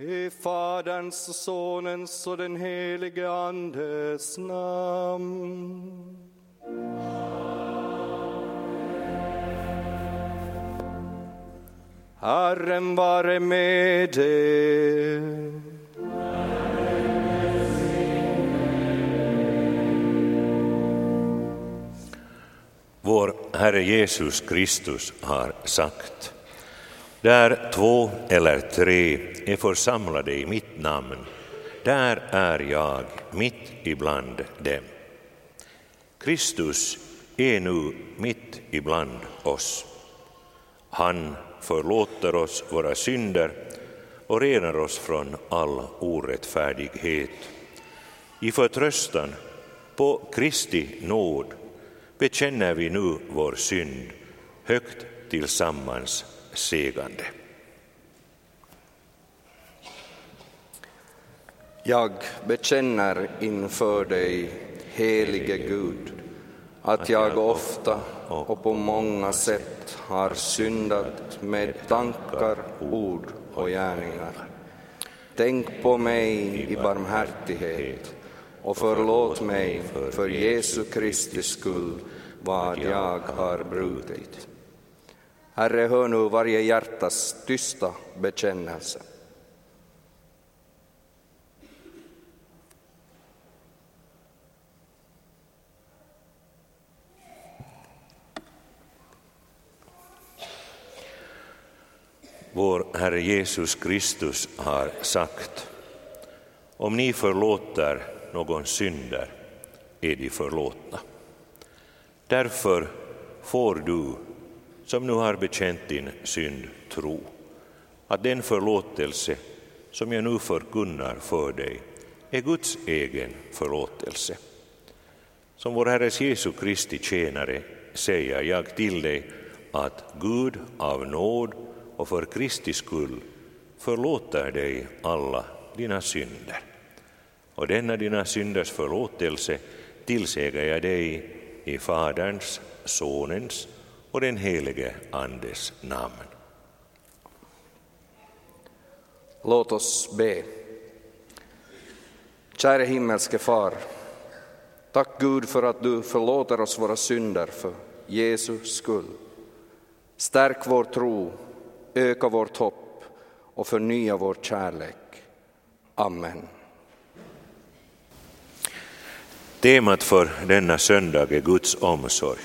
I Faderns och Sonens och den helige Andes namn. Herren vare med er. Vår Herre Jesus Kristus har sagt där två eller tre är församlade i mitt namn, där är jag mitt ibland dem. Kristus är nu mitt ibland oss. Han förlåter oss våra synder och renar oss från all orättfärdighet. I förtröstan på Kristi nåd bekänner vi nu vår synd högt tillsammans segande. Jag bekänner inför dig, helige Gud, att jag ofta och på många sätt har syndat med tankar, ord och gärningar. Tänk på mig i barmhärtighet och förlåt mig för Jesu Kristi skull vad jag har brutit. Herre, hör nu varje hjärtas tysta bekännelse. Vår Herre Jesus Kristus har sagt om ni förlåter någon synder är de förlåtna. Därför får du som nu har bekänt din synd tro att den förlåtelse som jag nu förkunnar för dig är Guds egen förlåtelse. Som vår Herres Jesu Kristi tjänare säger jag till dig att Gud av nåd och för Kristi skull förlåter dig alla dina synder. Och denna dina synders förlåtelse tillsäger jag dig i Faderns, Sonens och den helige Andes namn. Låt oss be. Käre himmelske Far, tack Gud för att du förlåter oss våra synder för Jesu skull. Stärk vår tro, öka vårt hopp och förnya vår kärlek. Amen. Temat för denna söndag är Guds omsorg.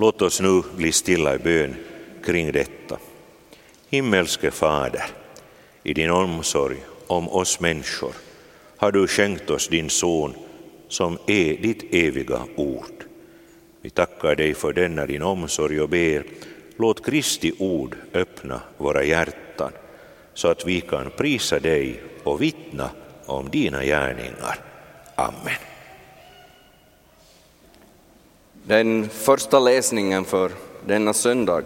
Låt oss nu bli stilla i bön kring detta. Himmelske Fader, i din omsorg om oss människor har du skänkt oss din son som är ditt eviga ord. Vi tackar dig för denna din omsorg och ber, låt Kristi ord öppna våra hjärtan så att vi kan prisa dig och vittna om dina gärningar. Amen. Den första läsningen för denna söndag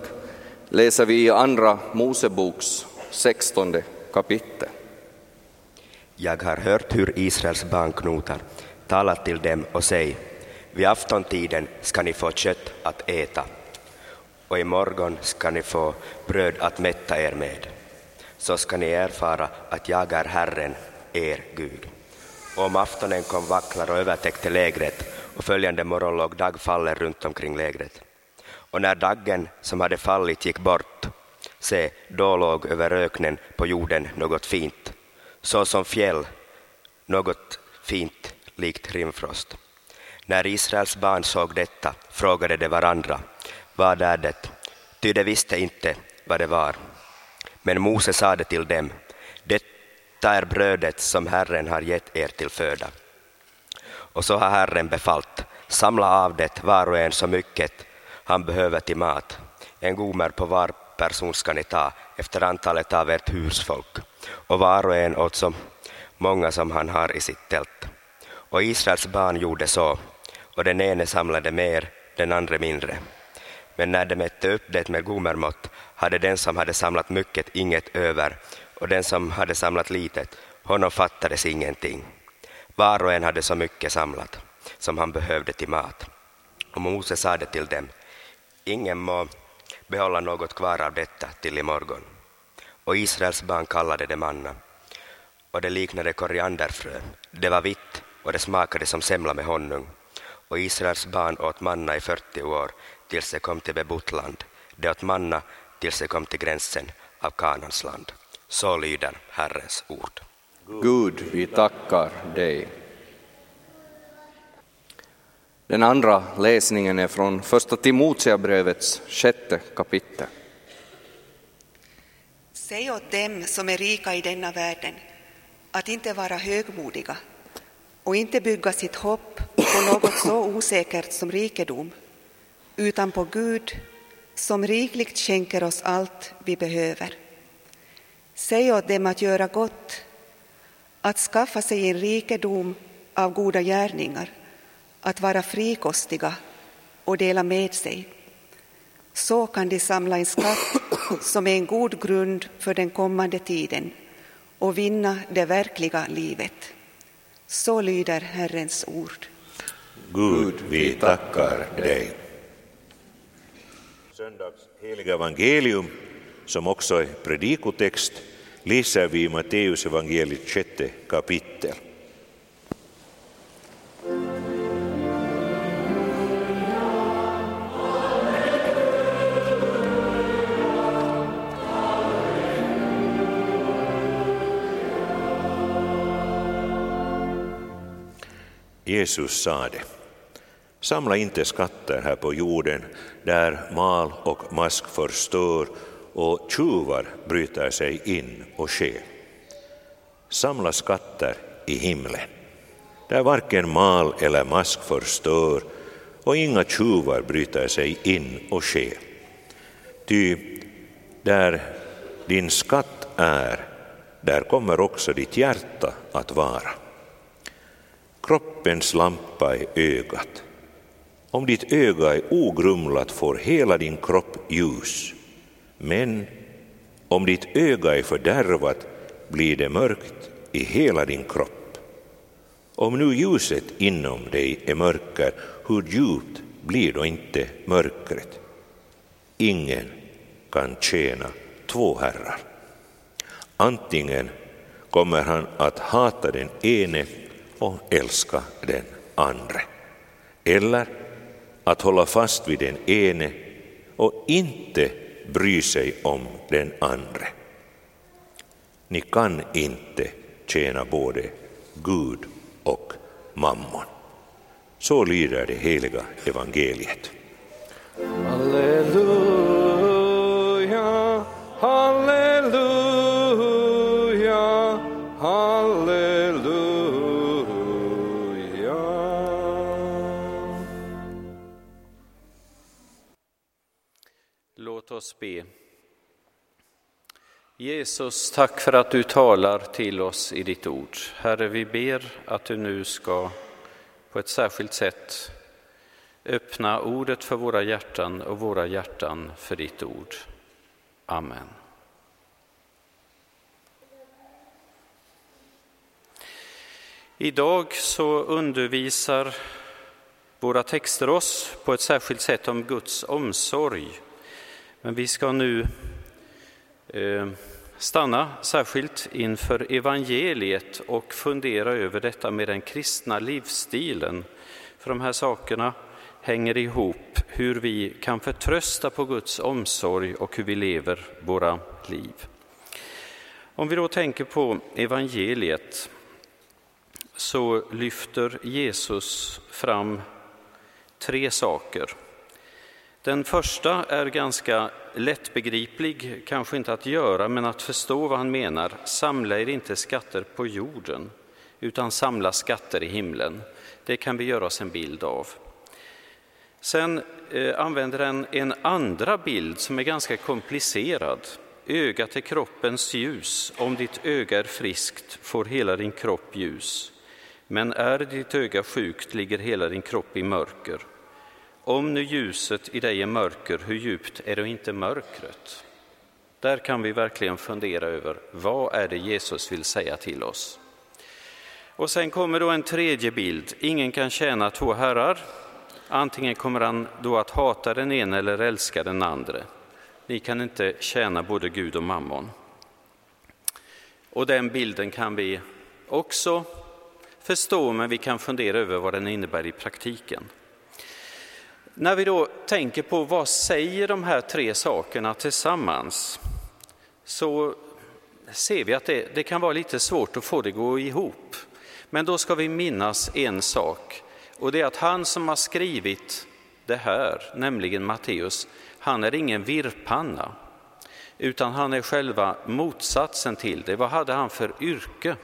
läser vi i Andra Moseboks 16 kapitel. Jag har hört hur Israels barn knotar. Tala till dem och säg, vid aftontiden ska ni få kött att äta och i morgon ska ni få bröd att mätta er med. Så ska ni erfara att jag är Herren, er Gud. Och om aftonen kom vacklar och övertäckte lägret och följande morgon låg dagfallen runt omkring lägret. Och när daggen som hade fallit gick bort, se, då låg över öknen på jorden något fint, så som fjäll, något fint likt rimfrost. När Israels barn såg detta frågade de varandra, vad är det? Ty de visste inte vad det var. Men Mose sade till dem, detta är brödet som Herren har gett er till föda. Och så har Herren befallt, samla av det var och en så mycket han behöver till mat. En gomer på var person ska ni ta efter antalet av ert husfolk och var och en åt så många som han har i sitt tält. Och Israels barn gjorde så, och den ene samlade mer, den andra mindre. Men när de mätte upp det med gomermått hade den som hade samlat mycket inget över, och den som hade samlat litet, honom fattades ingenting. Var och en hade så mycket samlat som han behövde till mat. Och Mose sade till dem, ingen må behålla något kvar av detta till imorgon. Och Israels barn kallade det manna, och det liknade korianderfrö. Det var vitt och det smakade som semla med honung. Och Israels barn åt manna i 40 år tills de kom till bebott land. De åt manna tills de kom till gränsen av Kanans land. Så lyder Herrens ord. Gud, vi tackar dig. Den andra läsningen är från Första Timoteabrevets sjätte kapitel. Säg åt dem som är rika i denna världen att inte vara högmodiga och inte bygga sitt hopp på något så osäkert som rikedom, utan på Gud som rikligt skänker oss allt vi behöver. Säg åt dem att göra gott, att skaffa sig en rikedom av goda gärningar, att vara frikostiga och dela med sig. Så kan de samla en skatt som är en god grund för den kommande tiden och vinna det verkliga livet. Så lyder Herrens ord. Gud, vi tackar dig. Söndags heliga evangelium, som också är predikotext, läser vi i Matteus evangeliet sjätte kapitel. Jesus sade, samla inte skatter här på jorden där mal och mask förstör och tjuvar bryter sig in och sker. Samla skatter i himlen, där varken mal eller mask förstör och inga tjuvar bryter sig in och sker. Ty där din skatt är, där kommer också ditt hjärta att vara. Kroppens lampa är ögat. Om ditt öga är ogrumlat får hela din kropp ljus. Men om ditt öga är fördärvat blir det mörkt i hela din kropp. Om nu ljuset inom dig är mörker, hur djupt blir då inte mörkret? Ingen kan tjäna två herrar. Antingen kommer han att hata den ene och älska den andra. Eller att hålla fast vid den ene och inte bry sig om den andra. Ni kan inte tjäna både Gud och mammon. Så lyder det heliga evangeliet. Halleluja, oss be. Jesus, tack för att du talar till oss i ditt ord. Herre, vi ber att du nu ska på ett särskilt sätt öppna ordet för våra hjärtan och våra hjärtan för ditt ord. Amen. Idag så undervisar våra texter oss på ett särskilt sätt om Guds omsorg. Men vi ska nu eh, stanna särskilt inför evangeliet och fundera över detta med den kristna livsstilen. För de här sakerna hänger ihop, hur vi kan förtrösta på Guds omsorg och hur vi lever våra liv. Om vi då tänker på evangeliet så lyfter Jesus fram tre saker. Den första är ganska lättbegriplig, kanske inte att göra, men att förstå vad han menar. Samla er inte skatter på jorden, utan samla skatter i himlen. Det kan vi göra oss en bild av. Sen eh, använder han en andra bild som är ganska komplicerad. Ögat är kroppens ljus. Om ditt öga är friskt får hela din kropp ljus. Men är ditt öga sjukt ligger hela din kropp i mörker. Om nu ljuset i dig är mörker, hur djupt är då inte mörkret? Där kan vi verkligen fundera över vad är det Jesus vill säga till oss. Och sen kommer då en tredje bild. Ingen kan tjäna två herrar. Antingen kommer han då att hata den ena eller älska den andra. Ni kan inte tjäna både Gud och mammon. Och den bilden kan vi också förstå, men vi kan fundera över vad den innebär i praktiken. När vi då tänker på vad säger de här tre sakerna tillsammans så ser vi att det, det kan vara lite svårt att få det att gå ihop. Men då ska vi minnas en sak och det är att han som har skrivit det här, nämligen Matteus, han är ingen virrpanna utan han är själva motsatsen till det. Vad hade han för yrke?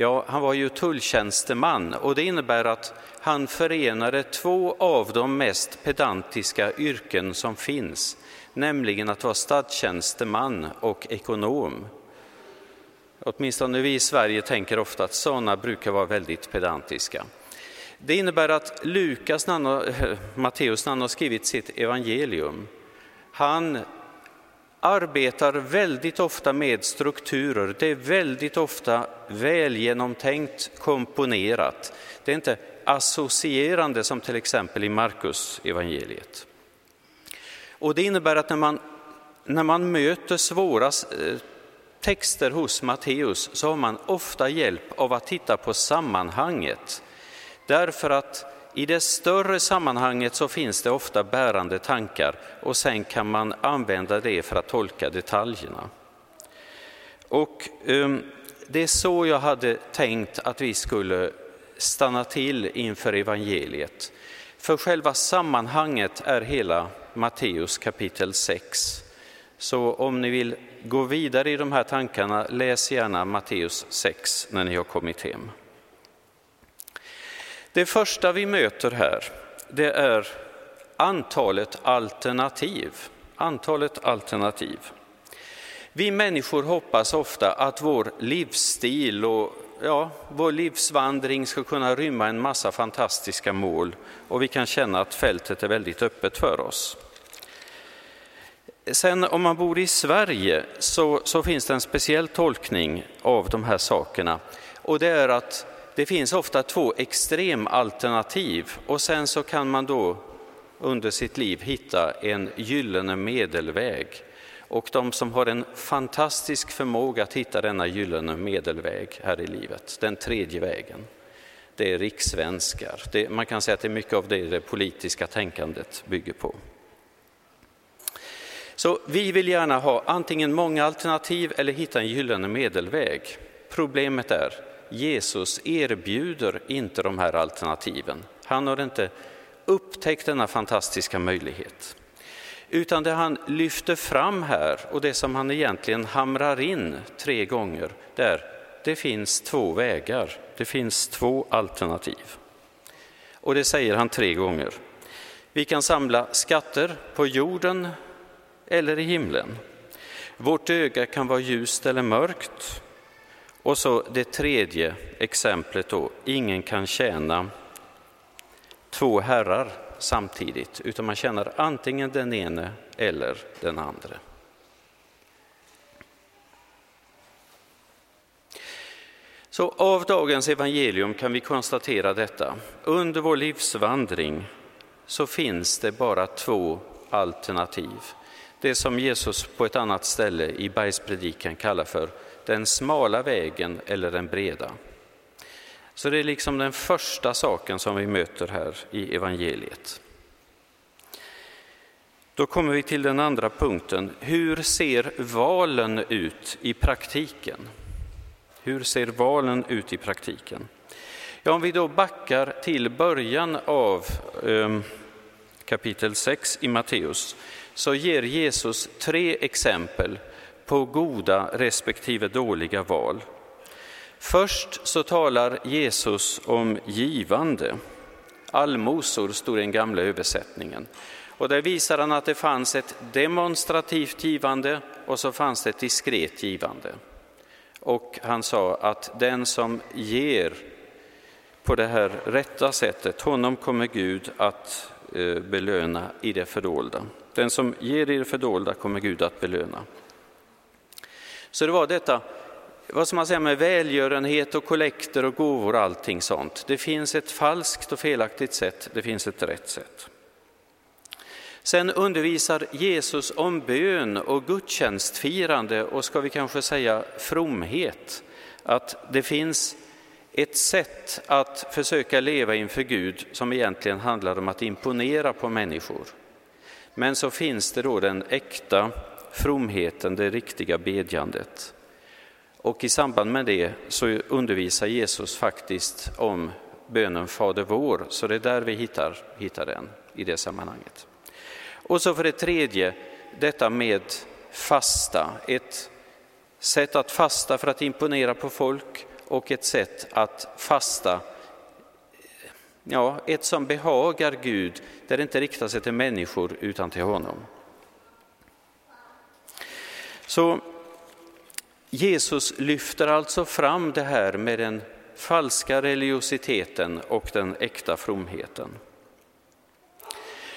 Ja, han var ju tulltjänsteman och det innebär att han förenade två av de mest pedantiska yrken som finns, nämligen att vara statstjänsteman och ekonom. Åtminstone vi i Sverige tänker ofta att sådana brukar vara väldigt pedantiska. Det innebär att Lukas, Matteus, när han har skrivit sitt evangelium, han arbetar väldigt ofta med strukturer. Det är väldigt ofta välgenomtänkt, komponerat. Det är inte associerande som till exempel i Markus evangeliet. Och det innebär att när man, när man möter svåra eh, texter hos Matteus så har man ofta hjälp av att titta på sammanhanget. Därför att i det större sammanhanget så finns det ofta bärande tankar och sen kan man använda det för att tolka detaljerna. Och um, det är så jag hade tänkt att vi skulle stanna till inför evangeliet. För själva sammanhanget är hela Matteus kapitel 6. Så om ni vill gå vidare i de här tankarna, läs gärna Matteus 6 när ni har kommit hem. Det första vi möter här, det är antalet alternativ. Antalet alternativ. Vi människor hoppas ofta att vår livsstil och ja, vår livsvandring ska kunna rymma en massa fantastiska mål och vi kan känna att fältet är väldigt öppet för oss. Sen om man bor i Sverige så, så finns det en speciell tolkning av de här sakerna och det är att det finns ofta två extremalternativ och sen så kan man då under sitt liv hitta en gyllene medelväg. Och de som har en fantastisk förmåga att hitta denna gyllene medelväg här i livet, den tredje vägen, det är rikssvenskar. Det, man kan säga att det är mycket av det det politiska tänkandet bygger på. Så vi vill gärna ha antingen många alternativ eller hitta en gyllene medelväg. Problemet är Jesus erbjuder inte de här alternativen. Han har inte upptäckt denna fantastiska möjlighet. Utan det han lyfter fram här och det som han egentligen hamrar in tre gånger, det är det finns två vägar, det finns två alternativ. Och det säger han tre gånger. Vi kan samla skatter på jorden eller i himlen. Vårt öga kan vara ljust eller mörkt. Och så det tredje exemplet då, ingen kan tjäna två herrar samtidigt, utan man tjänar antingen den ene eller den andra. Så av dagens evangelium kan vi konstatera detta. Under vår livsvandring så finns det bara två alternativ. Det som Jesus på ett annat ställe i bergspredikan kallar för den smala vägen eller den breda. Så det är liksom den första saken som vi möter här i evangeliet. Då kommer vi till den andra punkten. Hur ser valen ut i praktiken? Hur ser valen ut i praktiken? Ja, om vi då backar till början av eh, kapitel 6 i Matteus så ger Jesus tre exempel på goda respektive dåliga val. Först så talar Jesus om givande. Allmosor står i den gamla översättningen. Och där visar han att det fanns ett demonstrativt givande och så fanns det ett diskret givande. Och han sa att den som ger på det här rätta sättet, honom kommer Gud att Eh, belöna i det fördolda. Den som ger i det fördolda kommer Gud att belöna. Så det var detta, vad ska man säga med välgörenhet och kollekter och gåvor och allting sånt. Det finns ett falskt och felaktigt sätt, det finns ett rätt sätt. Sen undervisar Jesus om bön och gudstjänstfirande och ska vi kanske säga fromhet. Att det finns ett sätt att försöka leva inför Gud som egentligen handlar om att imponera på människor. Men så finns det då den äkta fromheten, det riktiga bedjandet. Och i samband med det så undervisar Jesus faktiskt om bönen Fader vår, så det är där vi hittar, hittar den i det sammanhanget. Och så för det tredje, detta med fasta, ett sätt att fasta för att imponera på folk och ett sätt att fasta, ja, ett som behagar Gud, där det inte riktar sig till människor utan till honom. Så Jesus lyfter alltså fram det här med den falska religiositeten och den äkta fromheten.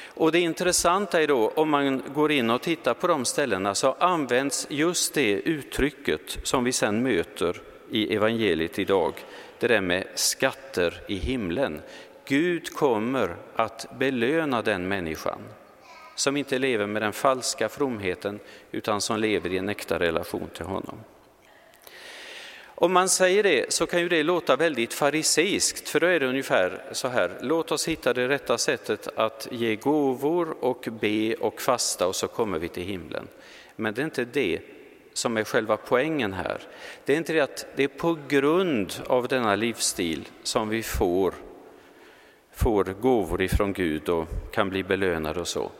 Och det intressanta är då, om man går in och tittar på de ställena, så används just det uttrycket som vi sen möter i evangeliet idag, det där med skatter i himlen. Gud kommer att belöna den människan som inte lever med den falska fromheten utan som lever i en äkta relation till honom. Om man säger det så kan ju det låta väldigt fariseiskt, för då är det ungefär så här, låt oss hitta det rätta sättet att ge gåvor och be och fasta och så kommer vi till himlen. Men det är inte det som är själva poängen här. Det är inte det att det är på grund av denna livsstil som vi får, får gåvor ifrån Gud och kan bli belönade och så.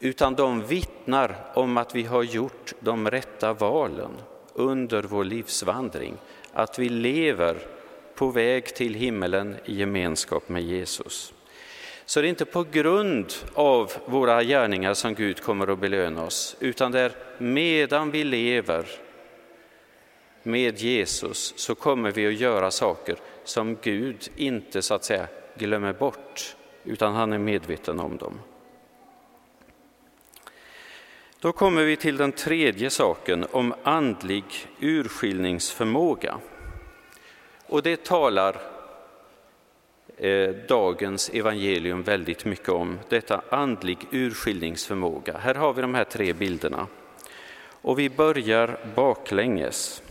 Utan de vittnar om att vi har gjort de rätta valen under vår livsvandring att vi lever på väg till himmelen i gemenskap med Jesus. Så det är inte på grund av våra gärningar som Gud kommer att belöna oss, utan det är medan vi lever med Jesus så kommer vi att göra saker som Gud inte så att säga glömmer bort, utan han är medveten om dem. Då kommer vi till den tredje saken om andlig urskiljningsförmåga. Och det talar Eh, dagens evangelium väldigt mycket om, detta andlig urskiljningsförmåga. Här har vi de här tre bilderna. Och vi börjar baklänges,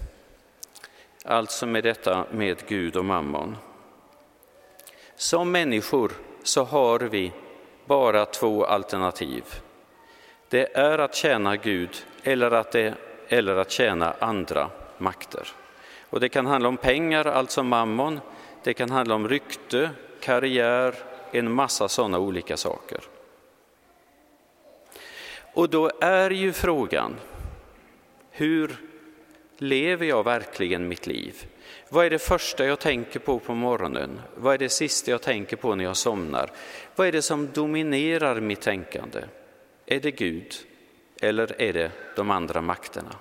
alltså med detta med Gud och mammon. Som människor så har vi bara två alternativ. Det är att tjäna Gud eller att, det, eller att tjäna andra makter. Och det kan handla om pengar, alltså mammon, det kan handla om rykte, karriär, en massa sådana olika saker. Och då är ju frågan, hur lever jag verkligen mitt liv? Vad är det första jag tänker på på morgonen? Vad är det sista jag tänker på när jag somnar? Vad är det som dominerar mitt tänkande? Är det Gud eller är det de andra makterna?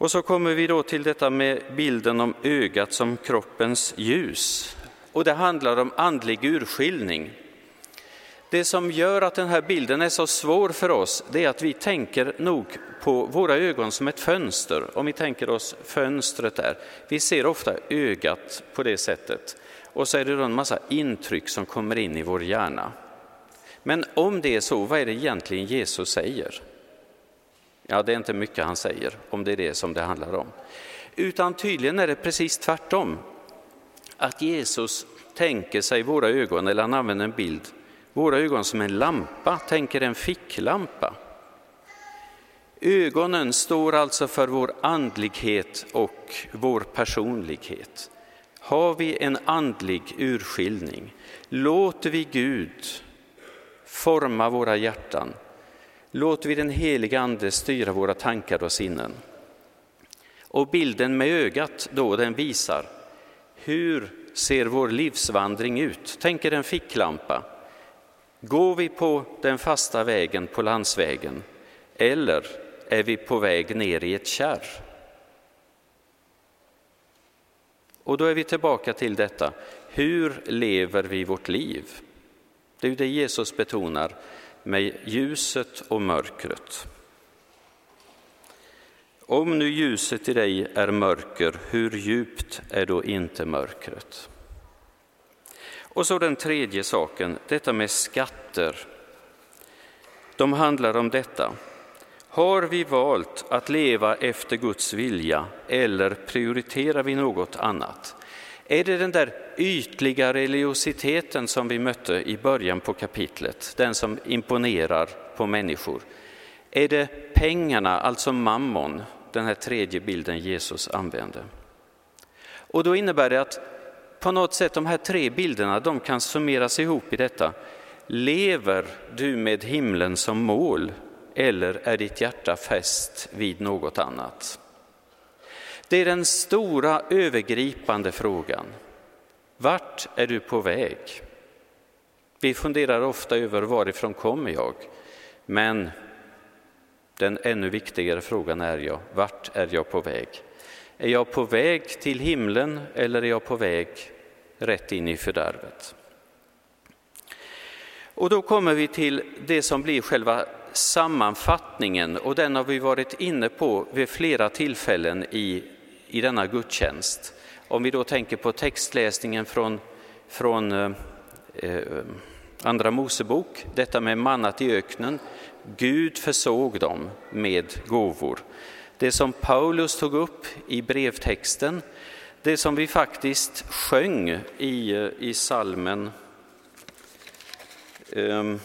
Och så kommer vi då till detta med bilden om ögat som kroppens ljus. Och det handlar om andlig urskiljning. Det som gör att den här bilden är så svår för oss, det är att vi tänker nog på våra ögon som ett fönster. Om vi tänker oss fönstret där. Vi ser ofta ögat på det sättet. Och så är det då en massa intryck som kommer in i vår hjärna. Men om det är så, vad är det egentligen Jesus säger? Ja, det är inte mycket han säger, om det är det som det handlar om. Utan tydligen är det precis tvärtom. Att Jesus tänker sig våra ögon, eller han använder en bild, våra ögon som en lampa, tänker en ficklampa. Ögonen står alltså för vår andlighet och vår personlighet. Har vi en andlig urskiljning? Låter vi Gud forma våra hjärtan Låter vi den heliga Ande styra våra tankar och sinnen. Och bilden med ögat då, den visar hur ser vår livsvandring ut? Tänk er en ficklampa. Går vi på den fasta vägen, på landsvägen, eller är vi på väg ner i ett kärr? Och då är vi tillbaka till detta, hur lever vi vårt liv? Det är ju det Jesus betonar med ljuset och mörkret. Om nu ljuset i dig är mörker, hur djupt är då inte mörkret? Och så den tredje saken, detta med skatter. De handlar om detta. Har vi valt att leva efter Guds vilja eller prioriterar vi något annat? Är det den där ytliga religiositeten som vi mötte i början på kapitlet, den som imponerar på människor? Är det pengarna, alltså mammon, den här tredje bilden Jesus använde? Och då innebär det att på något sätt de här tre bilderna, de kan summeras ihop i detta. Lever du med himlen som mål eller är ditt hjärta fäst vid något annat? Det är den stora övergripande frågan. Vart är du på väg? Vi funderar ofta över varifrån kommer jag? Men den ännu viktigare frågan är jag, vart är jag på väg? Är jag på väg till himlen eller är jag på väg rätt in i fördärvet? Och då kommer vi till det som blir själva sammanfattningen och den har vi varit inne på vid flera tillfällen i, i denna gudstjänst. Om vi då tänker på textläsningen från, från eh, eh, Andra Mosebok, detta med mannat i öknen. Gud försåg dem med gåvor. Det som Paulus tog upp i brevtexten, det som vi faktiskt sjöng i, eh, i salmen ehm,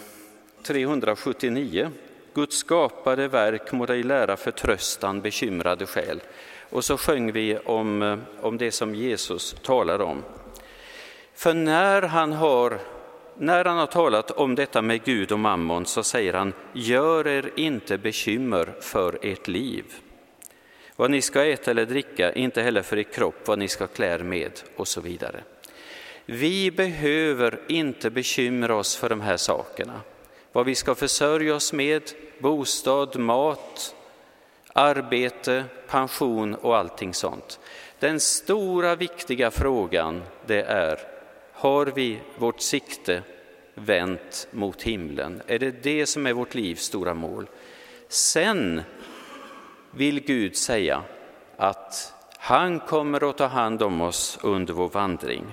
379. Guds skapade verk må dig lära förtröstan, bekymrade själ. Och så sjöng vi om, eh, om det som Jesus talar om. För när han, har, när han har talat om detta med Gud och mammon så säger han, gör er inte bekymmer för ert liv. Vad ni ska äta eller dricka, inte heller för er kropp vad ni ska klä er med och så vidare. Vi behöver inte bekymra oss för de här sakerna. Vad vi ska försörja oss med, bostad, mat, arbete, pension och allting sånt. Den stora viktiga frågan det är, har vi vårt sikte vänt mot himlen? Är det det som är vårt livs stora mål? Sen vill Gud säga att han kommer att ta hand om oss under vår vandring.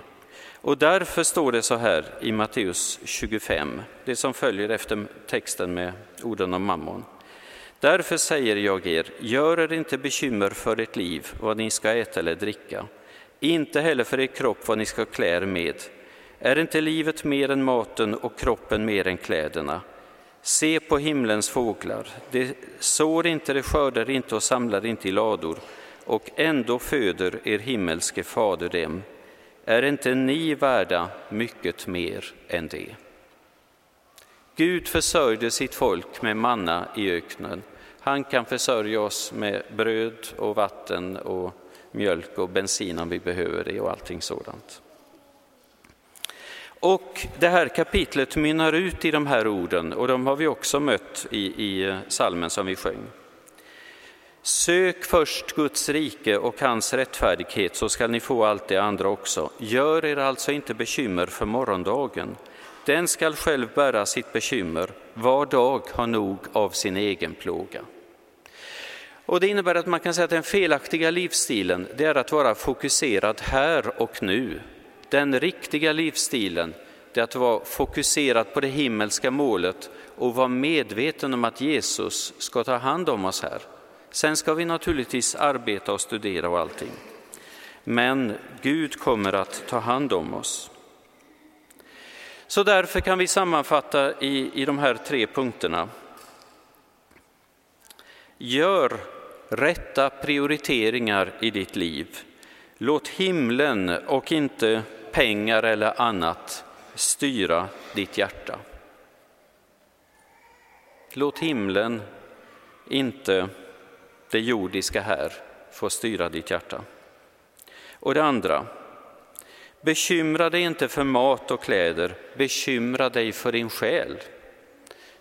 Och därför står det så här i Matteus 25, det som följer efter texten med orden om mammon. Därför säger jag er, gör er inte bekymmer för ert liv, vad ni ska äta eller dricka, inte heller för er kropp vad ni ska klä er med. Är inte livet mer än maten och kroppen mer än kläderna? Se på himlens fåglar, de sår inte, de skördar inte och samlar inte i lador, och ändå föder er himmelske fader dem. Är inte ni värda mycket mer än det? Gud försörjde sitt folk med manna i öknen. Han kan försörja oss med bröd och vatten och mjölk och bensin om vi behöver det och allting sådant. Och det här kapitlet mynnar ut i de här orden och de har vi också mött i, i salmen som vi sjöng. Sök först Guds rike och hans rättfärdighet så skall ni få allt det andra också. Gör er alltså inte bekymmer för morgondagen. Den skall själv bära sitt bekymmer. Var dag har nog av sin egen plåga. Och det innebär att man kan säga att den felaktiga livsstilen det är att vara fokuserad här och nu. Den riktiga livsstilen det är att vara fokuserad på det himmelska målet och vara medveten om att Jesus ska ta hand om oss här. Sen ska vi naturligtvis arbeta och studera och allting. Men Gud kommer att ta hand om oss. Så därför kan vi sammanfatta i, i de här tre punkterna. Gör rätta prioriteringar i ditt liv. Låt himlen och inte pengar eller annat styra ditt hjärta. Låt himlen, inte det jordiska här, få styra ditt hjärta. Och det andra, bekymra dig inte för mat och kläder, bekymra dig för din själ.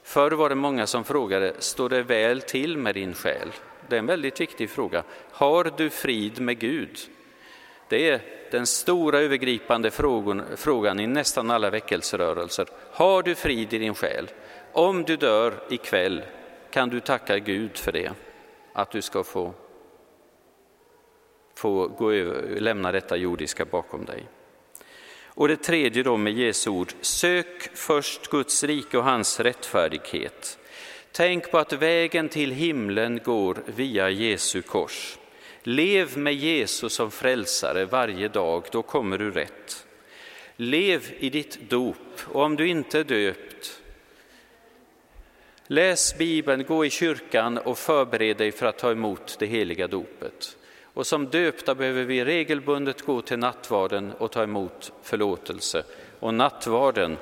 Förr var det många som frågade, står det väl till med din själ? Det är en väldigt viktig fråga. Har du frid med Gud? Det är den stora övergripande frågan, frågan i nästan alla väckelserörelser. Har du frid i din själ? Om du dör ikväll, kan du tacka Gud för det? Att du ska få, få gå över, lämna detta jordiska bakom dig. Och det tredje då med Jesu ord, sök först Guds rike och hans rättfärdighet. Tänk på att vägen till himlen går via Jesu kors. Lev med Jesus som frälsare varje dag, då kommer du rätt. Lev i ditt dop och om du inte är döpt, läs Bibeln, gå i kyrkan och förbered dig för att ta emot det heliga dopet. Och som döpta behöver vi regelbundet gå till nattvarden och ta emot förlåtelse. Och nattvarden,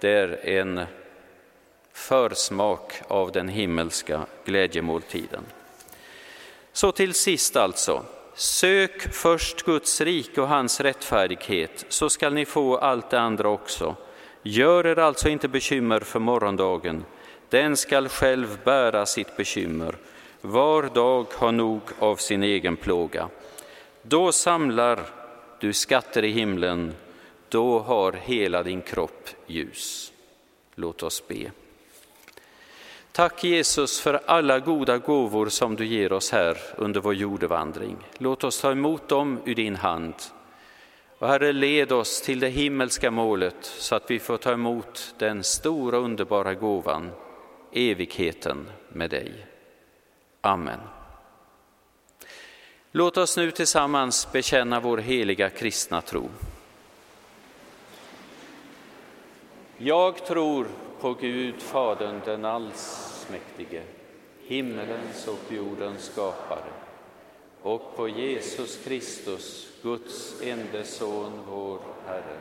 det är en försmak av den himmelska glädjemåltiden. Så till sist alltså, sök först Guds rike och hans rättfärdighet, så skall ni få allt det andra också. Gör er alltså inte bekymmer för morgondagen, den skall själv bära sitt bekymmer. Var dag har nog av sin egen plåga. Då samlar du skatter i himlen, då har hela din kropp ljus. Låt oss be. Tack Jesus för alla goda gåvor som du ger oss här under vår jordevandring. Låt oss ta emot dem ur din hand. Och Herre, led oss till det himmelska målet så att vi får ta emot den stora underbara gåvan, evigheten med dig. Amen. Låt oss nu tillsammans bekänna vår heliga kristna tro. Jag tror på Gud, Fadern, den allsmäktige, himmelens och jordens skapare, och på Jesus Kristus, Guds ende son, vår Herre,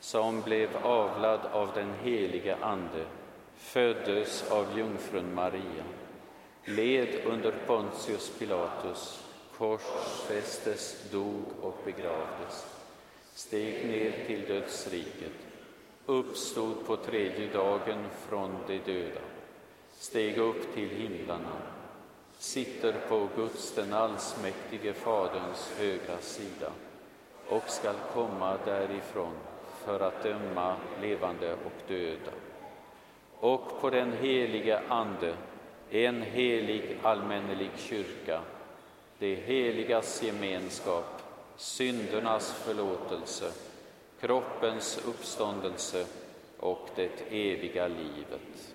som blev avlad av den helige Ande, föddes av jungfrun Maria, led under Pontius Pilatus, korsfästes, dog och begravdes, steg ner till dödsriket, uppstod på tredje dagen från de döda, steg upp till himlarna, sitter på Guds den allsmäktige Faderns högra sida och skall komma därifrån för att döma levande och döda. Och på den helige Ande, en helig allmännelig kyrka, det heligas gemenskap, syndernas förlåtelse, kroppens uppståndelse och det eviga livet.